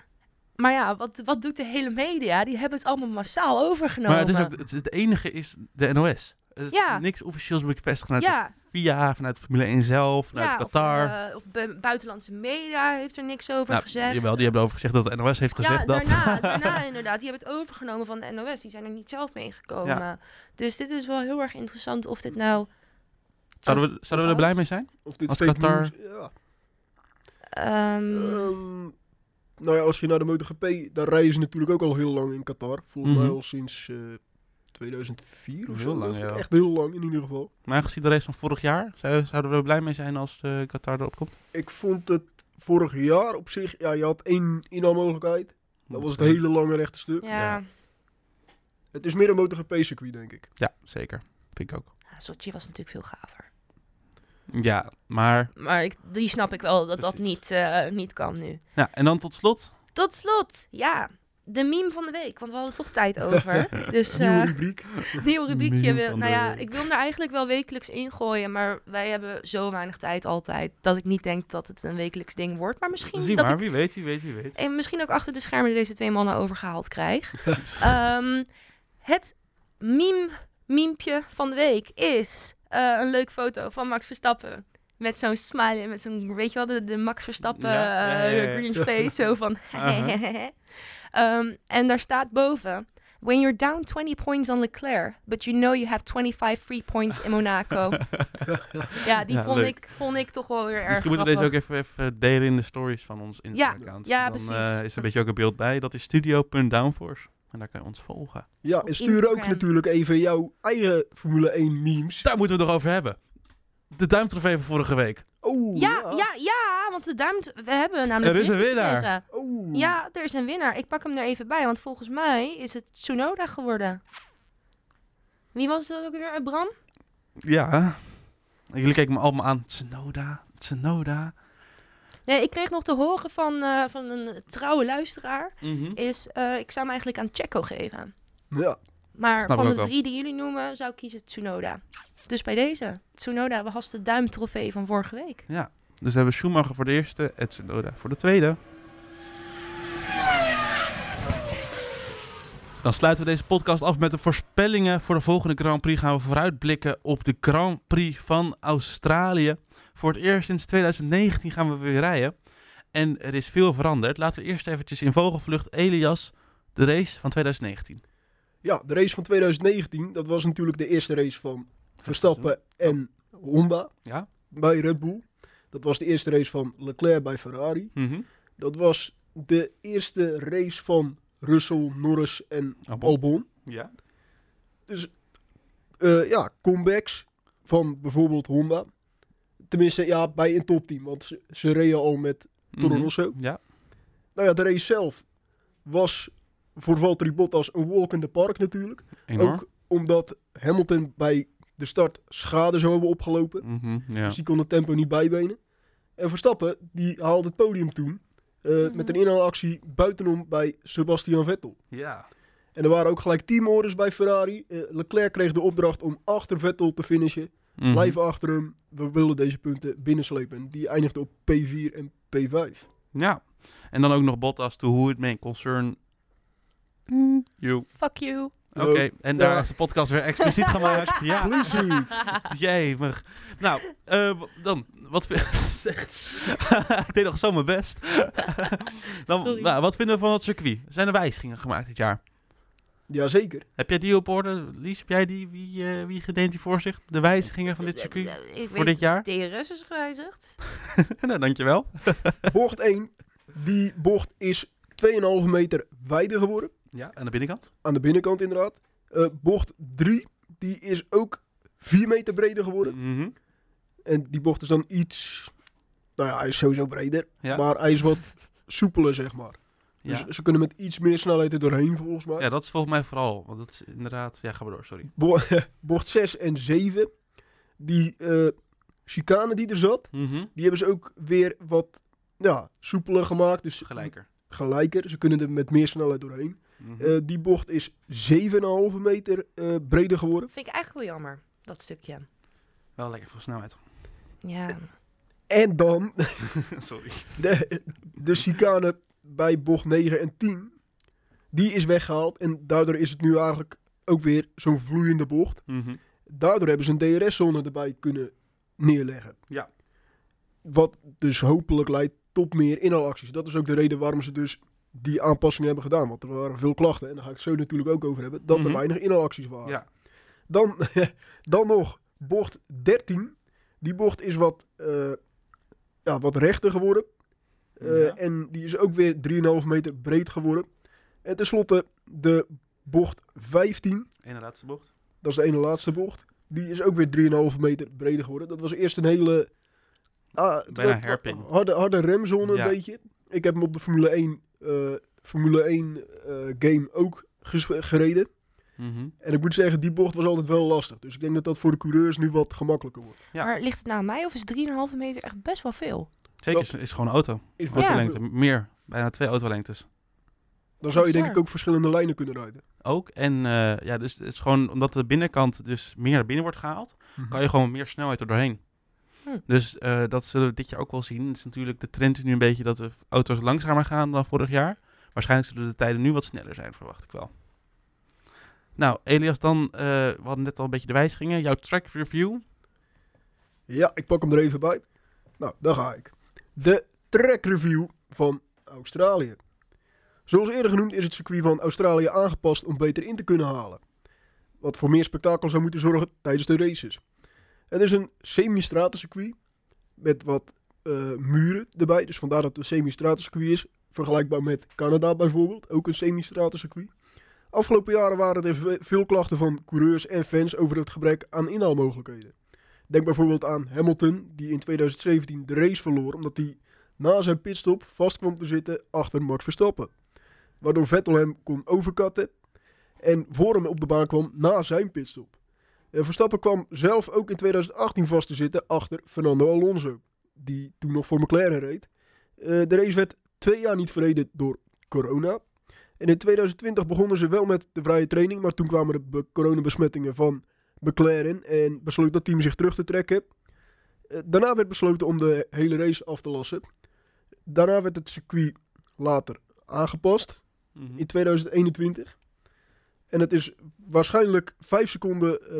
Maar ja, wat, wat doet de hele media? Die hebben het allemaal massaal overgenomen. Maar het, is ook, het, het enige is de NOS. Het is Ja. niks officieels bevestigd vanuit ja, FIA, vanuit Formule 1 zelf, vanuit ja, Qatar. Of, eh, of bu- buitenlandse media heeft er niks over nou, gezegd. jawel, die hebben erover gezegd dat de NOS heeft gezegd ja, dat. daarna, daarna inderdaad. Die hebben het overgenomen van de NOS. Die zijn er niet zelf meegekomen. Ja. Dus dit is wel heel erg interessant of dit nou... zouden we, zouden we er blij mee zijn? Of dit Als fake Qatar- news, ja. ehm, Ehm, nou ja, als je naar de MotoGP, daar rijden ze natuurlijk ook al heel lang in Qatar. Volgens Mhm. mij al sinds eh 2004 of Heel zo. lang, Dat is toch ja. Echt heel lang in ieder geval. Maar gezien de race van vorig jaar, zou- zouden we er blij mee zijn als eh, Qatar erop komt? Ik vond het vorig jaar op zich, ja, je had één inhaalmogelijkheid. Dat was het hele lange rechte stuk. ja, ja. Het is meer een MotoGP-circuit, denk ik. Ja, zeker. Vind ik ook. Ja, Sochi was natuurlijk veel gaver. Ja, maar... Maar ik, die snap ik wel dat dat niet, eh, niet kan nu. Ja, en dan tot slot. Tot slot, ja, de meme van de week. Want we hadden toch tijd over. Dus Nieuwe eh rubriek. nieuw rubriekje. Wil- nou ja, ik wil hem er eigenlijk wel wekelijks ingooien. Maar wij hebben zo weinig tijd altijd. Dat ik niet denk dat het een wekelijks ding wordt. Maar misschien Zie dat maar, ik wie weet, wie weet, wie weet. en misschien ook achter de schermen deze twee mannen overgehaald krijg. Ehm, het meme, memepje van de week is eh, een leuke foto van Max Verstappen. Met zo'n smiley, met zo'n, weet je wel, de, de Max Verstappen Ja, ja, ja, eh, ja. Grinch face, zo van... Ehm, en daar staat boven... When you're down 20 points on Leclerc, but you know you have 25 free points in Monaco. ja, die Ja, vond, leuk. ik, vond ik toch wel weer erg Misschien moeten we deze ook even, even delen in de stories van ons Instagram-account. ja, Dan precies. eh, is er een beetje ook een beeld bij. Dat is studio.downforce. En daar kan je ons volgen. Ja, Op en stuur ook natuurlijk even jouw eigen Formule 1 memes. Daar moeten we het nog over hebben. De duimtrofee van vorige week. Oh, Ja, ja, ja, want de duim... We hebben namelijk Er is een winnaar. Oh. Ja, er is een winnaar. Ik pak hem er even bij, want volgens mij is het Tsunoda geworden. Wie was dat ook weer? Bram? Ja. Jullie keken me allemaal aan. Tsunoda, Tsunoda. Nee, ik kreeg nog te horen van, eh, van een trouwe luisteraar. Mhm. Is, eh, ik zou hem eigenlijk aan Checo geven. Ja, Maar Snap van de drie die jullie noemen, zou ik kiezen Tsunoda. Dus bij deze. Tsunoda was de duimtrofee van vorige week. Ja. Dus we hebben Schumacher voor de eerste en Tsunoda voor de tweede. Dan sluiten we deze podcast af met de voorspellingen voor de volgende Grand Prix. Gaan we vooruitblikken op de Grand Prix van Australië. Voor het eerst sinds 2019 gaan we weer rijden. En er is veel veranderd. Laten we eerst eventjes in vogelvlucht Elias de race van 2019. ja, de race van 2019, dat was natuurlijk de eerste race van Verstappen en Honda Ja? bij Red Bull. Dat was de eerste race van Leclerc bij Ferrari. Mhm. Dat was de eerste race van Russell, Norris en Albon. Albon. Ja. Dus eh, ja, comebacks van bijvoorbeeld Honda. Tenminste, ja, bij een topteam. Want ze, ze reden al met Toro Mhm. Rosso. Ja. Nou ja, de race zelf was voor Valtteri Bottas een walk in the park natuurlijk. Enorm. Ook omdat Hamilton bij de start schade zou hebben opgelopen. Mhm, ja. Dus die kon het tempo niet bijbenen. En Verstappen, die haalde het podium toen. eh, Mhm. Met een inhaalactie buitenom bij Sebastian Vettel. ja. En er waren ook gelijk teamorders bij Ferrari. Eh, Leclerc kreeg de opdracht om achter Vettel te finishen. Mhm. Blijven achter hem. We willen deze punten binnenslepen. En Die eindigde op P4 en P5. Ja. En dan ook nog Bottas to who it may concern you. Fuck you. Oké, en daar is de podcast weer expliciet gemaakt. Ja, jemig. Nou, eh, dan, wat vind Ik deed nog zo mijn best. dan, nou, wat vinden we van het circuit? Zijn er wijzigingen gemaakt dit jaar? Jazeker. Heb jij die op orde? Lies, heb jij die? Wie, eh wie neemt die voor zich? De wijzigingen van dit circuit Ik voor dit jaar? DRS is gewijzigd. nou, dankjewel. Bocht 1. Die bocht is 2,5 meter wijder geworden. Ja, aan de binnenkant? Aan de binnenkant inderdaad. Eh, bocht 3, die is ook 4 meter breder geworden. Mhm. En die bocht is dan iets... Nou ja, hij is sowieso breder. Ja. Maar hij is wat soepeler, zeg maar. Dus Ja. ze kunnen met iets meer snelheid er doorheen, volgens mij. ja, dat is volgens mij vooral. Want dat is inderdaad... Ja, ga maar door, sorry. Bo- bocht 6 en 7, die eh chicane die er zat, Mhm. die hebben ze ook weer wat ja, soepeler gemaakt. Dus Gelijker. gelijker. Ze kunnen er met meer snelheid doorheen. Mhm. Eh, die bocht is 7,5 meter eh, breder geworden. Vind ik eigenlijk wel jammer, dat stukje. Wel lekker veel snelheid. Ja. En dan sorry. de, de chicane bij bocht 9 en 10. Die is weggehaald. En daardoor is het nu eigenlijk ook weer zo'n vloeiende bocht. Mhm. Daardoor hebben ze een DRS-zone erbij kunnen neerleggen. Ja. Wat dus hopelijk leidt tot meer inhaalacties. Dat is ook de reden waarom ze dus die aanpassingen hebben gedaan. Want er waren veel klachten, en daar ga ik zo natuurlijk ook over hebben, dat Mhm. er weinig inhaalacties waren. Ja. Dan, dan nog bocht 13. Die bocht is wat, eh, ja, wat rechter geworden. Eh, Ja. En die is ook weer 3,5 meter breed geworden. En tenslotte de bocht 15. Ene laatste bocht. Dat is de ene laatste bocht. Die is ook weer 3,5 meter breder geworden. Dat was eerst een hele... ah, Bijna. Harde, harde remzone Ja. een beetje. Ik heb hem op de Formule 1, eh, Formule 1 eh, game ook gereden. Mhm. En ik moet zeggen, die bocht was altijd wel lastig. Dus ik denk dat dat voor de coureurs nu wat gemakkelijker wordt. Ja. Maar ligt het nou aan mij of is 3,5 meter echt best wel veel? Zeker, Dat- is, is gewoon een auto. Is Ja. Autolengte. Meer. Bijna twee autolengtes. Dan zou je denk ik ook verschillende lijnen kunnen rijden. Ook. En eh, ja, dus het is gewoon omdat de binnenkant dus meer naar binnen wordt gehaald, kan je gewoon meer snelheid er doorheen. Hm. Dus eh, dat zullen we dit jaar ook wel zien. Het is natuurlijk, de trend is nu een beetje dat de auto's langzamer gaan dan vorig jaar. Waarschijnlijk zullen de tijden nu wat sneller zijn, verwacht ik wel. Nou, Elias, dan, eh, we hadden net al een beetje de wijzigingen. Jouw track review. Ja, ik pak hem er even bij. Nou, daar ga ik. De track review van Australië. Zoals eerder genoemd is het circuit van Australië aangepast om beter in te kunnen halen. Wat voor meer spektakel zou moeten zorgen tijdens de races. Het is een semi-stratencircuit met wat eh, muren erbij. Dus vandaar dat het een semi-stratencircuit is. Vergelijkbaar met Canada bijvoorbeeld, ook een semi-stratencircuit. Afgelopen jaren waren er ve- veel klachten van coureurs en fans over het gebrek aan inhaalmogelijkheden. Denk bijvoorbeeld aan Hamilton, die in 2017 de race verloor omdat hij na zijn pitstop vast kwam te zitten achter Max Verstappen. Waardoor Vettel hem kon overkatten en voor hem op de baan kwam na zijn pitstop. En Verstappen kwam zelf ook in 2018 vast te zitten achter Fernando Alonso, die toen nog voor McLaren reed. Eh, de race werd twee jaar niet verreden door corona. En in 2020 begonnen ze wel met de vrije training, maar toen kwamen de be- coronabesmettingen van McLaren en besloot dat team zich terug te trekken. Eh, daarna werd besloten om de hele race af te lassen. Daarna werd het circuit later aangepast Mhm. in 2021. En het is waarschijnlijk 5 seconden eh,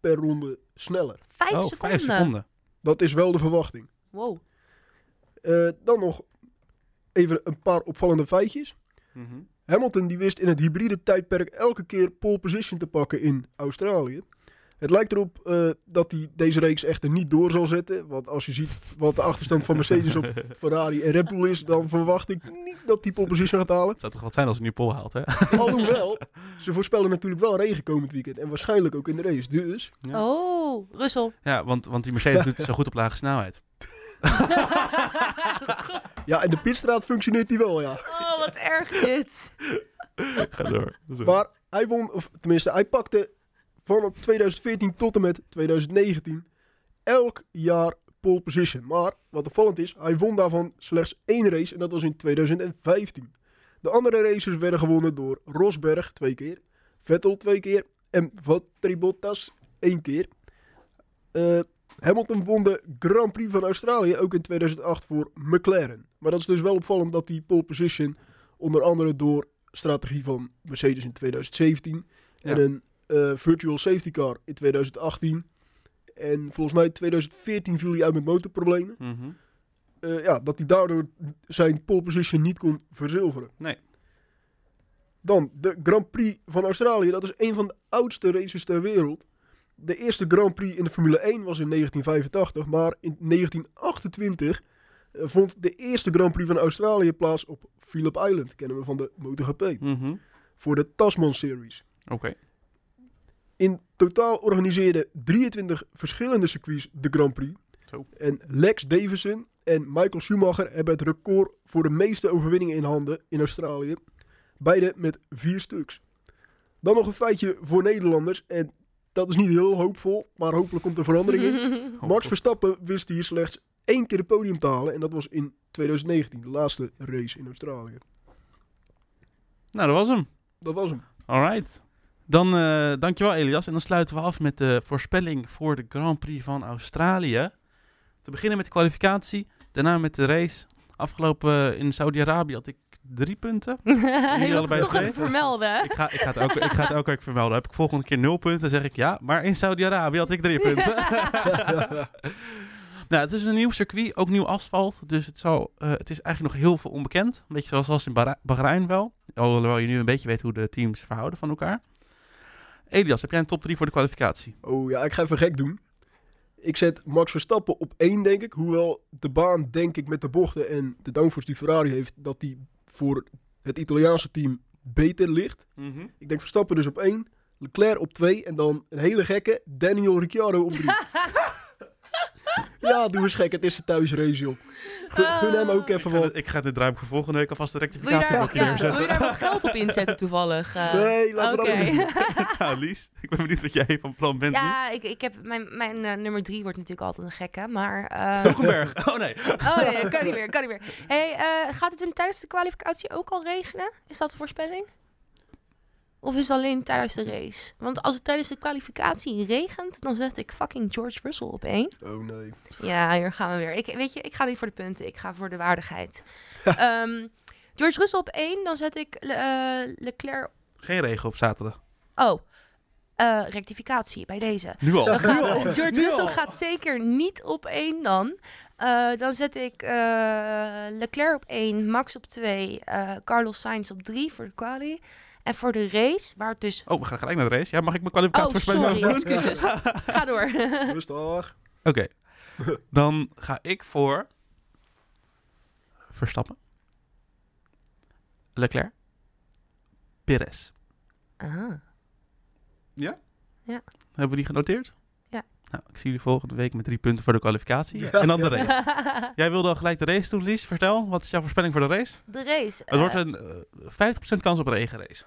per ronde sneller. Vijf oh, seconden. vijf seconden. Dat is wel de verwachting. Wow. Eh, dan nog even een paar opvallende feitjes. Mhm. Hamilton die wist in het hybride tijdperk elke keer pole position te pakken in Australië. Het lijkt erop eh, dat hij deze reeks echter niet door zal zetten. Want als je ziet wat de achterstand van Mercedes op Ferrari en Red Bull is, dan verwacht ik niet dat hij pole position gaat halen. Het zou toch wat zijn als hij nu pol haalt, hè? Alhoewel, ze voorspellen natuurlijk wel regen komend weekend. En waarschijnlijk ook in de race. Dus Ja. Oh, Russell. Ja, want, want die Mercedes doet zo goed op lage snelheid. ja, in de pitstraat functioneert hij wel, ja. Oh, wat erg dit. Ga door. Maar hij won, of tenminste, hij pakte van 2014 tot en met 2019 elk jaar pole position. Maar wat opvallend is, hij won daarvan slechts één race en dat was in 2015. De andere races werden gewonnen door Rosberg twee keer, Vettel twee keer en Valtteri Bottas één keer. Eh, Hamilton won de Grand Prix van Australië ook in 2008 voor McLaren. Maar dat is dus wel opvallend dat die pole position onder andere door strategie van Mercedes in 2017 en Ja. een eh, virtual safety car in 2018. En volgens mij in 2014 viel hij uit met motorproblemen. Mhm. Eh, ja, dat hij daardoor zijn pole position niet kon verzilveren. Nee. Dan de Grand Prix van Australië. Dat is een van de oudste races ter wereld. De eerste Grand Prix in de Formule 1 was in 1985, maar in 1928 eh, vond de eerste Grand Prix van Australië plaats op Phillip Island, kennen we van de MotoGP, Mhm. voor de Tasman Series. Oké. In totaal organiseerden 23 verschillende circuits de Grand Prix. Zo. En Lex Davison en Michael Schumacher hebben het record voor de meeste overwinningen in handen in Australië. Beide met vier stuks. Dan nog een feitje voor Nederlanders. En dat is niet heel hoopvol, maar hopelijk komt er verandering in. Max. Verstappen wist hier slechts één keer het podium te halen. En dat was in 2019, de laatste race in Australië. Nou, dat was hem. Dat was hem. Alright. Dan eh dankjewel Elias. En dan sluiten we af met de voorspelling voor de Grand Prix van Australië. Te beginnen met de kwalificatie, daarna met de race. Afgelopen eh, in Saudi-Arabië had ik drie punten. Moet allebei toch even vermelden. Ik ga, ik, ga het ook, ik ga het elke week vermelden. Heb ik volgende keer nul punten, dan zeg ik ja. Maar in Saudi-Arabië had ik drie punten. nou, het is een nieuw circuit, ook nieuw asfalt. Dus het, zal, eh, het is eigenlijk nog heel veel onbekend. Een beetje zoals, in Bahrein wel. Alhoewel je nu een beetje weet hoe de teams verhouden van elkaar. Elias, heb jij een top 3 voor de kwalificatie? Oh ja, ik ga even gek doen. Ik zet Max Verstappen op één, denk ik. Hoewel de baan, denk ik, met de bochten en de downforce die Ferrari heeft, dat die voor het Italiaanse team beter ligt. Ik denk Verstappen dus op één, Leclerc op twee en dan een hele gekke Daniel Ricciardo op drie. ja, doe eens gek, het is de thuisrace, joh. Gun, gun hem ook Ik even ga, wat. dit- ik ga dit draaiboek voor volgende week alvast de daar, ja, wil je neerzetten. daar wat geld op inzetten toevallig? Eh, Nee, laten we Oké. dat nou, Lies, ik ben benieuwd wat jij van plan bent nu. Ja, ik, ik heb, mijn, mijn eh, nummer drie wordt natuurlijk altijd een gekke, maar... eh, Hulkenberg. Oh nee. oh nee, dat kan niet meer, kan niet meer. Hey, eh, gaat het in, tijdens de kwalificatie ook al regenen? Is dat de voorspelling? Of is het alleen tijdens de race? Want als het tijdens de kwalificatie regent, dan zet ik fucking George Russell op één. Oh nee. Ja, hier gaan we weer. Ik, weet je, ik ga niet voor de punten, ik ga voor de waardigheid. Ehm, George Russell op één, dan zet ik Le- eh, Leclerc... Geen regen op zaterdag. Oh, eh, rectificatie bij deze. Nu al. Dan gaat, Nu al. George Nu Russell al. gaat zeker niet op één dan. Eh, dan zet ik eh, Leclerc op één, Max op twee, eh, Carlos Sainz op drie voor de quali. En voor de race, waar het dus... Oh, we gaan gelijk naar de race. Ja, mag ik mijn Oh, kwalificatievoorspelling sorry, doen? excuses. Ga door. Rustig. Oké. Dan ga ik voor... Verstappen. Leclerc. Perez. Ah. Hebben we die genoteerd? Nou, ik zie jullie volgende week met drie punten voor de kwalificatie. en dan de race. Jij wilde al gelijk de race doen, Lies. Vertel, wat is jouw voorspelling voor de race? De race. Het wordt een eh 50% kans op een regenrace.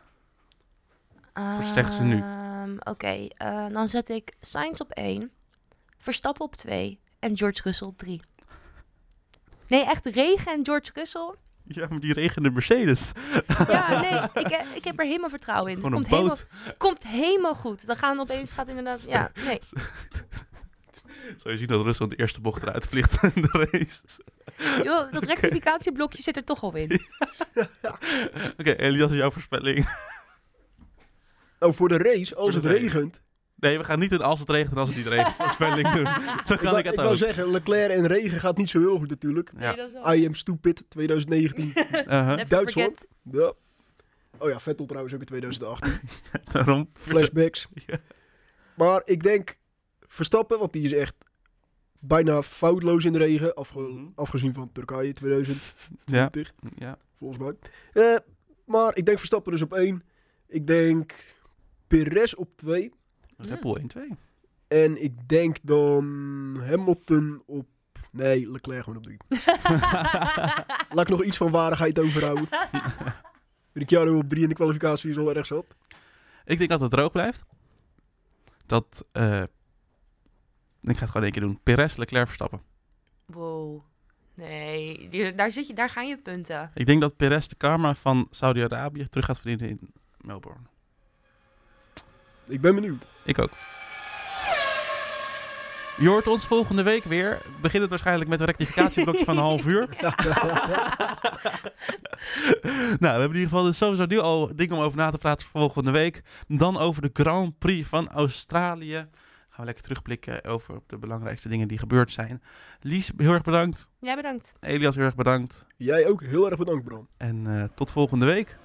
zeggen ze nu. Ehm, Oké, eh, dan zet ik Sainz op één, Verstappen op twee en George Russell op drie. Nee, echt regen en George Russell. Ja, maar die regende Mercedes. Ja, nee, ik, ik heb er helemaal vertrouwen in. Het Gewoon een komt helemaal, boot. komt helemaal goed. Dan gaan opeens gaat inderdaad. Ja, nee. Zou je zien dat in de eerste bocht eruit vliegt in de race. Joh, dat rectificatieblokje zit er toch al in. Oké, Elias, jouw voorspelling. Nou, voor de race, als Voor het regent. Nee, we gaan niet een als het regent en als het niet regent voorspelling doen. Zo Ik, kan ik het ik wou ook. zeggen, Leclerc en regen gaat niet zo heel goed natuurlijk. Ja. dat is wel. I am stupid 2019. Uh-huh. Duitsland. ja. Oh ja, Vettel trouwens ook in 2018. Daarom. Flashbacks. Ja. Maar ik denk Verstappen, want die is echt bijna foutloos in de regen. Afge- Mhm. Afgezien van Turkije 2020, Ja. ja. volgens mij. Eh, maar ik denk Verstappen dus op één. Ik denk Perez op twee. Red Bull 1-2. En ik denk dan Hamilton op... Nee, Leclerc gewoon op drie. Laat ik nog iets van waardigheid overhouden. Ricciardo op drie in de kwalificatie is al erg zat. Ik denk dat het droog blijft. Dat, eh ik ga het gewoon één keer doen. Perez, Leclerc, Verstappen. Wow. Nee, daar, zit je, daar gaan je punten. Ik denk dat Perez de karma van Saudi-Arabië terug gaat verdienen in Melbourne. Ik ben benieuwd. Ik ook. Je hoort ons volgende week weer. We beginnen het waarschijnlijk met een rectificatieblokje van een half uur. nou, we hebben in ieder geval dus sowieso nu al dingen om over na te praten voor volgende week. Dan over de Grand Prix van Australië. Gaan we lekker terugblikken over de belangrijkste dingen die gebeurd zijn. Lies, heel erg bedankt. Jij bedankt. Elias, heel erg bedankt. Jij ook heel erg bedankt, Bram. En eh, tot volgende week.